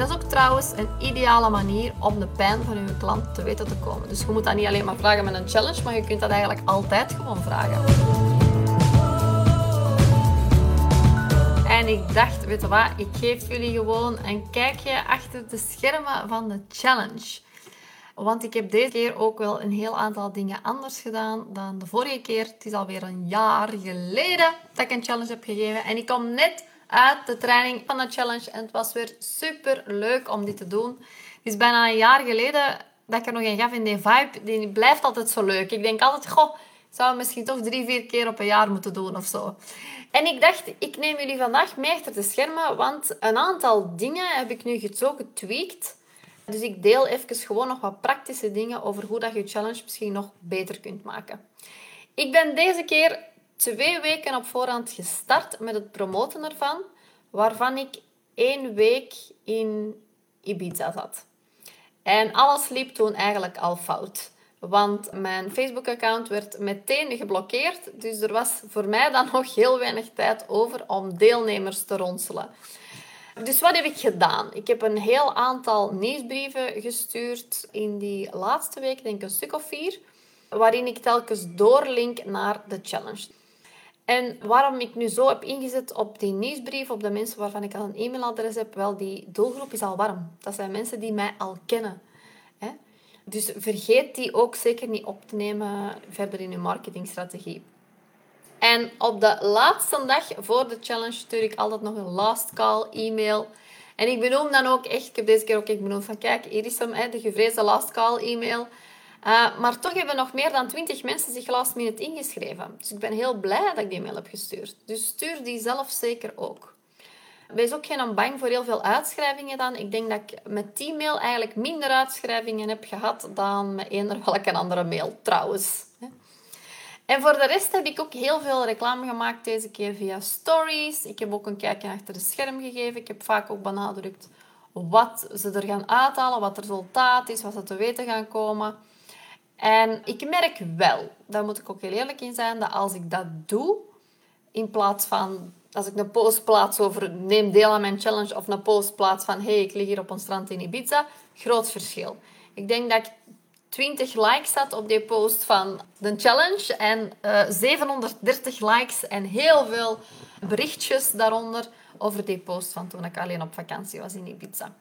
dat is ook trouwens een ideale manier om de pijn van je klant te weten te komen. Dus je moet dat niet alleen maar vragen met een challenge, maar je kunt dat eigenlijk altijd gewoon vragen. En ik dacht, weet je wat, ik geef jullie gewoon een kijkje achter de schermen van de challenge. Want ik heb deze keer ook wel een heel aantal dingen anders gedaan dan de vorige keer. Het is alweer een jaar geleden dat ik een challenge heb gegeven. En ik kom net uit de training van de challenge. En het was weer super leuk om dit te doen. Het is bijna een jaar geleden dat ik er nog een gaf in die vibe. Die blijft altijd zo leuk. Ik denk altijd, goh, zou misschien toch drie, vier keer op een jaar moeten doen of zo. En ik dacht, ik neem jullie vandaag mee achter de schermen, want een aantal dingen heb ik nu zo getweakt. Dus ik deel even gewoon nog wat praktische dingen over hoe dat je challenge misschien nog beter kunt maken. Ik ben deze keer twee weken op voorhand gestart met het promoten ervan, waarvan ik één week in Ibiza zat. En alles liep toen eigenlijk al fout. Want mijn Facebook-account werd meteen geblokkeerd. Dus er was voor mij dan nog heel weinig tijd over om deelnemers te ronselen. Dus wat heb ik gedaan? Ik heb een heel aantal nieuwsbrieven gestuurd in die laatste week, denk ik een stuk of vier, waarin ik telkens doorlink naar de challenge. En waarom ik nu zo heb ingezet op die nieuwsbrief, op de mensen waarvan ik al een e-mailadres heb, wel, die doelgroep is al warm. Dat zijn mensen die mij al kennen. Dus vergeet die ook zeker niet op te nemen verder in uw marketingstrategie. En op de laatste dag voor de challenge stuur ik altijd nog een last call e-mail. En ik benoem dan ook echt, ik heb deze keer ook echt benoemd van kijk, hier is hem, de gevreesde last call e-mail. Uh, maar toch hebben nog meer dan 20 mensen zich last minute ingeschreven. Dus ik ben heel blij dat ik die mail heb gestuurd. Dus stuur die zelf zeker ook. Wees ook geen bang voor heel veel uitschrijvingen dan. Ik denk dat ik met die mail eigenlijk minder uitschrijvingen heb gehad dan met eender welke andere mail trouwens. En voor de rest heb ik ook heel veel reclame gemaakt deze keer via stories. Ik heb ook een kijkje achter de scherm gegeven. Ik heb vaak ook benadrukt wat ze er gaan uithalen, wat het resultaat is, wat ze te weten gaan komen. En ik merk wel, daar moet ik ook heel eerlijk in zijn, dat als ik dat doe, in plaats van als ik een post plaats over neem deel aan mijn challenge of een post plaats van hey, ik lig hier op een strand in Ibiza, groot verschil. Ik denk dat ik 20 likes had op die post van de challenge en uh, eh, 730 likes en heel veel berichtjes daaronder over die post van toen ik alleen op vakantie was in Ibiza.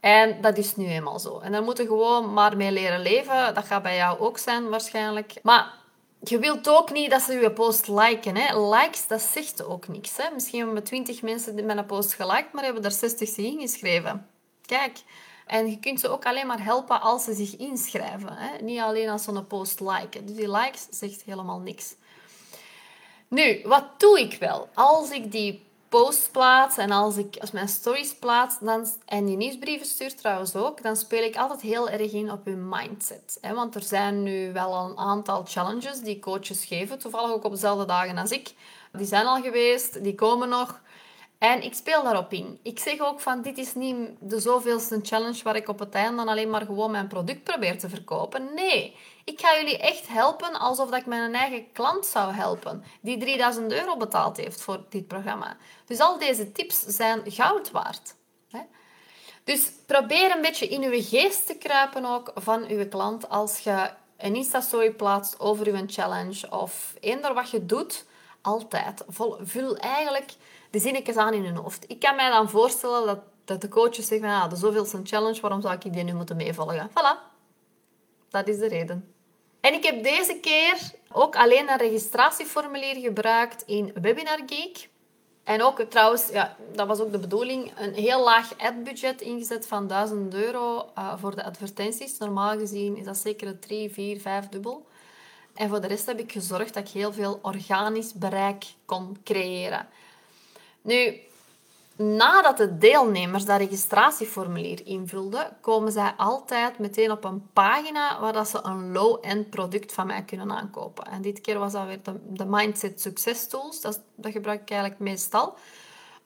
En dat is nu eenmaal zo. En daar moeten gewoon maar mee leren leven. Dat gaat bij jou ook zijn waarschijnlijk. Maar je wilt ook niet dat ze je post liken. Hè. Likes, dat zegt ook niks. Hè. Misschien hebben we 20 mensen mijn post geliked, maar hebben er 60 zich ingeschreven. Kijk. En je kunt ze ook alleen maar helpen als ze zich inschrijven. Hè. Niet alleen als ze een post liken. Dus die likes zegt helemaal niks. Nu, wat doe ik wel? Als ik die posts plaats en als ik als mijn stories plaats dan, en die nieuwsbrieven stuur trouwens ook, dan speel ik altijd heel erg in op hun mindset. Hè? Want er zijn nu wel een aantal challenges die coaches geven, toevallig ook op dezelfde dagen als ik. Die zijn al geweest, die komen nog. En ik speel daarop in. Ik zeg ook van, dit is niet de zoveelste challenge waar ik op het einde dan alleen maar gewoon mijn product probeer te verkopen. Nee, ik ga jullie echt helpen alsof dat ik mijn eigen klant zou helpen, die 3000 euro betaald heeft voor dit programma. Dus al deze tips zijn goud waard. Dus probeer een beetje in uw geest te kruipen ook van uw klant als je een Insta-story plaatst over uw challenge of eender wat je doet. Altijd. Vul eigenlijk de zinnetjes aan in hun hoofd. Ik kan mij dan voorstellen dat, dat de coaches zeggen, ah, de zoveelste challenge, waarom zou ik die nu moeten meevolgen? Voilà. Dat is de reden. En ik heb deze keer ook alleen een registratieformulier gebruikt in Webinar Geek. En ook trouwens, ja, dat was ook de bedoeling, een heel laag adbudget ingezet van 1000 euro uh, voor de advertenties. Normaal gezien is dat zeker 3, 4, 5 dubbel. En voor de rest heb ik gezorgd dat ik heel veel organisch bereik kon creëren. Nu, nadat de deelnemers dat registratieformulier invulden, komen zij altijd meteen op een pagina waar dat ze een low-end product van mij kunnen aankopen. En dit keer was dat weer de, Mindset Success Tools. Dat, dat gebruik ik eigenlijk meestal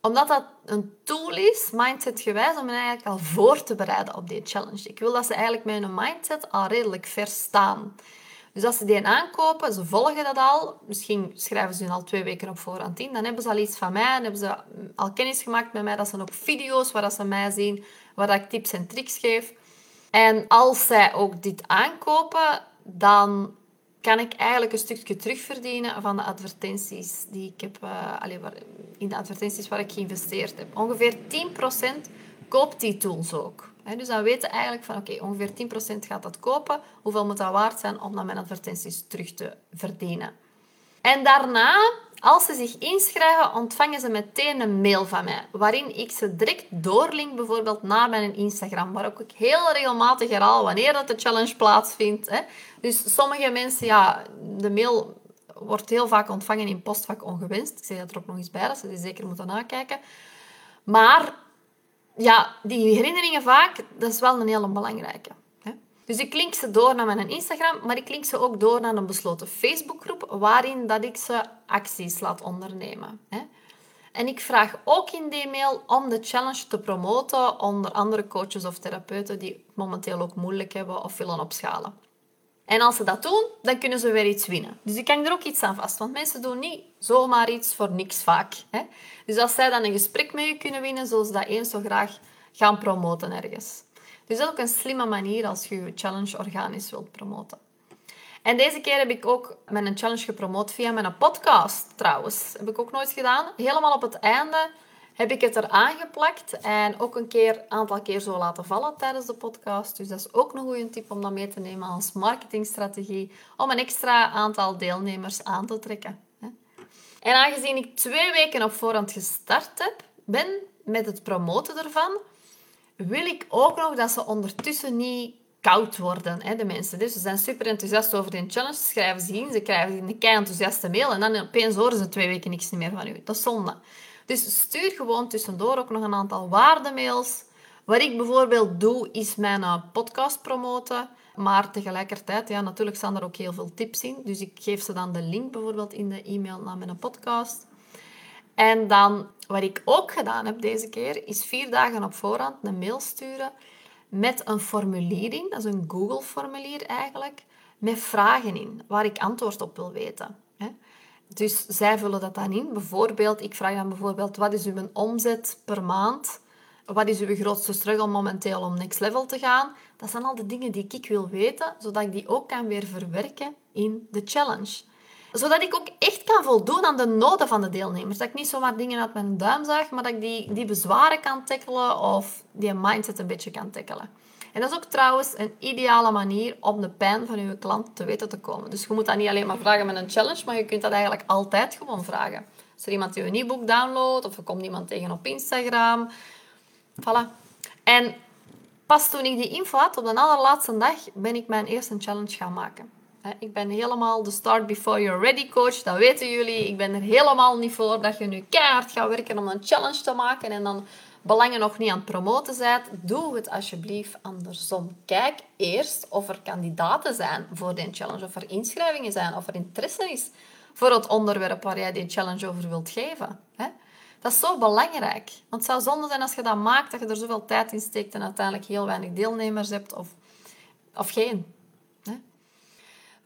omdat dat een tool is, mindset gewijs, om hen eigenlijk al voor te bereiden op die challenge. Ik wil dat ze eigenlijk met hun mindset al redelijk ver staan. Dus als ze die aankopen, ze volgen dat al, misschien schrijven ze hun al twee weken op voorhand in, dan hebben ze al iets van mij, dan hebben ze al kennis gemaakt met mij, dat zijn ook video's waar ze mij zien, waar ik tips en tricks geef. En als zij ook dit aankopen, dan kan ik eigenlijk een stukje terugverdienen van de advertenties die ik heb, allee, waar, in de advertenties waar ik geïnvesteerd heb. Ongeveer 10% koopt die tools ook. Dus dan weten eigenlijk van oké, ongeveer 10% gaat dat kopen. Hoeveel moet dat waard zijn om dan mijn advertenties terug te verdienen? En daarna, als ze zich inschrijven, ontvangen ze meteen een mail van mij. Waarin ik ze direct doorlink bijvoorbeeld naar mijn Instagram. Waar ook ik heel regelmatig herhaal wanneer dat de challenge plaatsvindt. Dus sommige mensen, ja, de mail wordt heel vaak ontvangen in postvak ongewenst. Ik zeg dat er ook nog eens bij, dat ze die zeker moeten nakijken. Maar ja, die herinneringen vaak, dat is wel een hele belangrijke. Dus ik link ze door naar mijn Instagram, maar ik link ze ook door naar een besloten Facebookgroep waarin dat ik ze acties laat ondernemen. En ik vraag ook in die mail om de challenge te promoten onder andere coaches of therapeuten die het momenteel ook moeilijk hebben of willen opschalen. En als ze dat doen, dan kunnen ze weer iets winnen. Dus ik hang er ook iets aan vast, want mensen doen niet zomaar iets voor niks vaak. Hè? Dus als zij dan een gesprek met je kunnen winnen, zullen ze dat eens zo graag gaan promoten ergens. Dus dat is ook een slimme manier als je je challenge organisch wilt promoten. En deze keer heb ik ook mijn challenge gepromoot via mijn podcast trouwens. Heb ik ook nooit gedaan. Helemaal op het einde heb ik het er aangeplakt en ook een keer, aantal keer zo laten vallen tijdens de podcast. Dus dat is ook een goede tip om dat mee te nemen als marketingstrategie om een extra aantal deelnemers aan te trekken. En aangezien ik twee weken op voorhand gestart heb, ben met het promoten ervan, wil ik ook nog dat ze ondertussen niet koud worden, hè, de mensen. Dus ze zijn super enthousiast over die challenge, schrijven ze in, ze krijgen een kei enthousiaste mail en dan opeens horen ze twee weken niks meer van u. Dat is zonde. Dus stuur gewoon tussendoor ook nog een aantal waardemails. Wat ik bijvoorbeeld doe, is mijn eh, podcast promoten. Maar tegelijkertijd, ja, natuurlijk staan er ook heel veel tips in. Dus ik geef ze dan de link bijvoorbeeld in de e-mail naar mijn podcast. En dan, wat ik ook gedaan heb deze keer, is vier dagen op voorhand een mail sturen met een formulier in. Dat is een Google-formulier eigenlijk, met vragen in, waar ik antwoord op wil weten. Dus zij vullen dat dan in. Bijvoorbeeld, ik vraag dan bijvoorbeeld, wat is uw omzet per maand? Wat is uw grootste struggle momenteel om next level te gaan? Dat zijn al de dingen die ik wil weten, zodat ik die ook kan weer verwerken in de challenge. Zodat ik ook echt kan voldoen aan de noden van de deelnemers. Dat ik niet zomaar dingen uit mijn duim zag, maar dat ik die, die bezwaren kan tackelen of die mindset een beetje kan tackelen. En dat is ook trouwens een ideale manier om de pijn van je klant te weten te komen. Dus je moet dat niet alleen maar vragen met een challenge, maar je kunt dat eigenlijk altijd gewoon vragen. Als er iemand die een e-book downloadt of er komt iemand tegen op Instagram. Voilà. En pas toen ik die info had, op de allerlaatste dag, ben ik mijn eerste challenge gaan maken. Ik ben helemaal de start before you're ready coach, dat weten jullie. Ik ben er helemaal niet voor dat je nu keihard gaat werken om een challenge te maken en dan belangen nog niet aan het promoten bent, doe het alsjeblieft andersom. Kijk eerst of er kandidaten zijn voor die challenge, of er inschrijvingen zijn, of er interesse is voor het onderwerp waar jij die challenge over wilt geven. Dat is zo belangrijk. Want het zou zonde zijn als je dat maakt, dat je er zoveel tijd in steekt en uiteindelijk heel weinig deelnemers hebt of, of geen.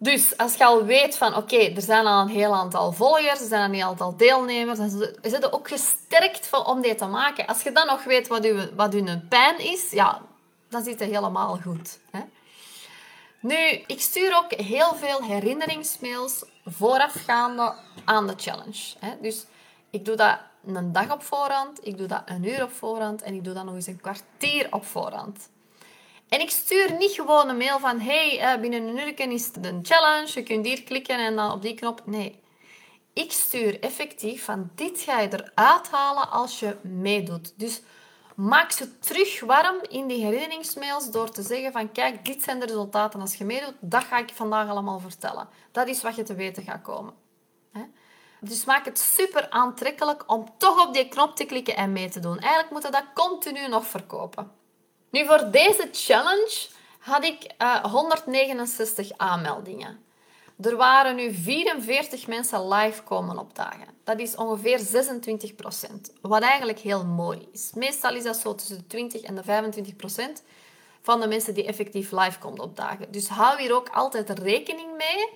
Dus als je al weet van oké, er zijn al een heel aantal volgers, er zijn een heel aantal deelnemers, dan zit je ook gesterkt om dit te maken. Als je dan nog weet wat wat je pijn is, ja, dan zit het helemaal goed. Hè? Nu, ik stuur ook heel veel herinneringsmails voorafgaande aan de challenge. Hè? Dus ik doe dat een dag op voorhand, ik doe dat een uur op voorhand en ik doe dat nog eens een kwartier op voorhand. En ik stuur niet gewoon een mail van hey, eh, binnen een uur is het een challenge, je kunt hier klikken en dan op die knop. Nee. Ik stuur effectief van dit ga je eruit halen als je meedoet. Dus maak ze terug warm in die herinneringsmails door te zeggen van kijk, dit zijn de resultaten als je meedoet. Dat ga ik vandaag allemaal vertellen. Dat is wat je te weten gaat komen. Dus maak het super aantrekkelijk om toch op die knop te klikken en mee te doen. Eigenlijk moeten we dat continu nog verkopen. Nu, voor deze challenge had ik 169 eh, aanmeldingen. Er waren nu 44 mensen live komen opdagen. Dat is ongeveer 26 procent, wat eigenlijk heel mooi is. Meestal is dat zo tussen de 20 en de 25 procent van de mensen die effectief live komt opdagen. Dus hou hier ook altijd rekening mee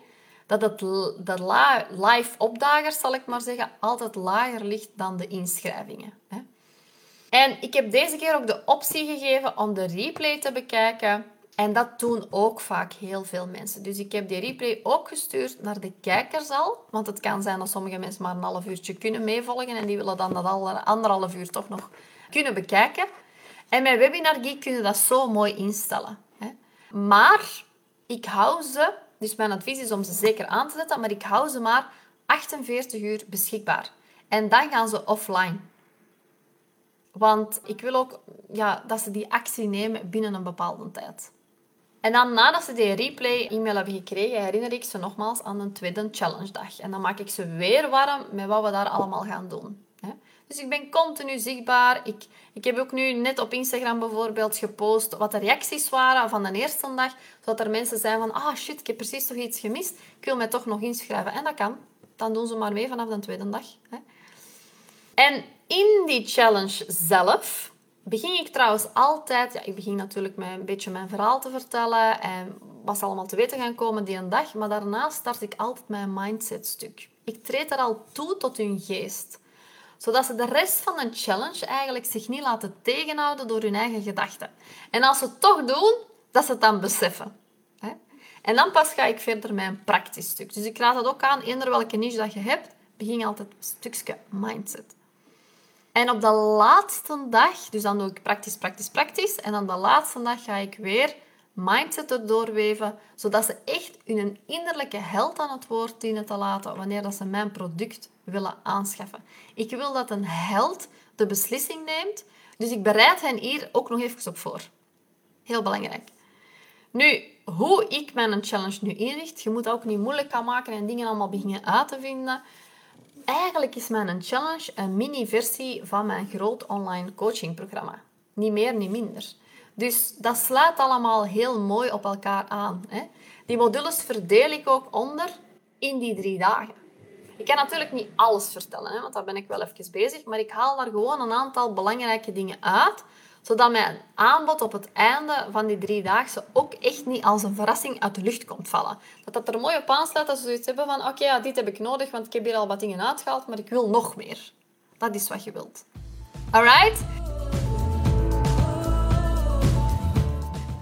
dat het, de live opdagers, zal ik maar zeggen, altijd lager ligt dan de inschrijvingen. En ik heb deze keer ook de optie gegeven om de replay te bekijken. En dat doen ook vaak heel veel mensen. Dus ik heb die replay ook gestuurd naar de kijkers al. Want het kan zijn dat sommige mensen maar een half uurtje kunnen meevolgen. En die willen dan dat anderhalf uur toch nog kunnen bekijken. En met Webinar Geek kunnen dat zo mooi instellen. Maar ik hou ze, dus mijn advies is om ze zeker aan te zetten, maar ik hou ze maar 48 uur beschikbaar. En dan gaan ze offline. Want ik wil ook ja, dat ze die actie nemen binnen een bepaalde tijd. En dan nadat ze die replay-e-mail hebben gekregen, herinner ik ze nogmaals aan een tweede challenge dag. En dan maak ik ze weer warm met wat we daar allemaal gaan doen. Dus ik ben continu zichtbaar. Ik, ik heb ook nu net op Instagram bijvoorbeeld gepost wat de reacties waren van de eerste dag. Zodat er mensen zijn van, ah shit, ik heb precies toch iets gemist. Ik wil mij toch nog inschrijven. En dat kan. Dan doen ze maar mee vanaf de tweede dag. En in die challenge zelf begin ik trouwens altijd... Ja, ik begin natuurlijk met een beetje mijn verhaal te vertellen en wat allemaal te weten gaan komen die een dag. Maar daarna start ik altijd mijn mindset stuk. Ik treed er al toe tot hun geest zodat ze de rest van een challenge eigenlijk zich niet laten tegenhouden door hun eigen gedachten. En als ze het toch doen, dat ze het dan beseffen. En dan pas ga ik verder met een praktisch stuk. Dus ik raad het ook aan, eender welke niche dat je hebt, begin altijd een stukje mindset. En op de laatste dag, dus dan doe ik praktisch, praktisch, praktisch. En dan de laatste dag ga ik weer mindset doorweven, zodat ze echt hun innerlijke held aan het woord dienen te laten wanneer dat ze mijn product willen aanschaffen. Ik wil dat een held de beslissing neemt, dus ik bereid hen hier ook nog even op voor. Heel belangrijk. Nu, hoe ik mijn challenge nu inricht, je moet ook niet moeilijk gaan maken en dingen allemaal beginnen uit te vinden. Eigenlijk is mijn challenge een mini-versie van mijn groot online coachingprogramma. Niet meer, niet minder. Dus dat slaat allemaal heel mooi op elkaar aan. Hè? Die modules verdeel ik ook onder in die drie dagen. Ik kan natuurlijk niet alles vertellen, hè, want daar ben ik wel even bezig. Maar ik haal daar gewoon een aantal belangrijke dingen uit, zodat mijn aanbod op het einde van die drie dagen ook echt niet als een verrassing uit de lucht komt vallen. Dat dat er mooi op aansluit dat ze zoiets hebben van oké, ja, dit heb ik nodig, want ik heb hier al wat dingen uitgehaald, maar ik wil nog meer. Dat is wat je wilt. Alright?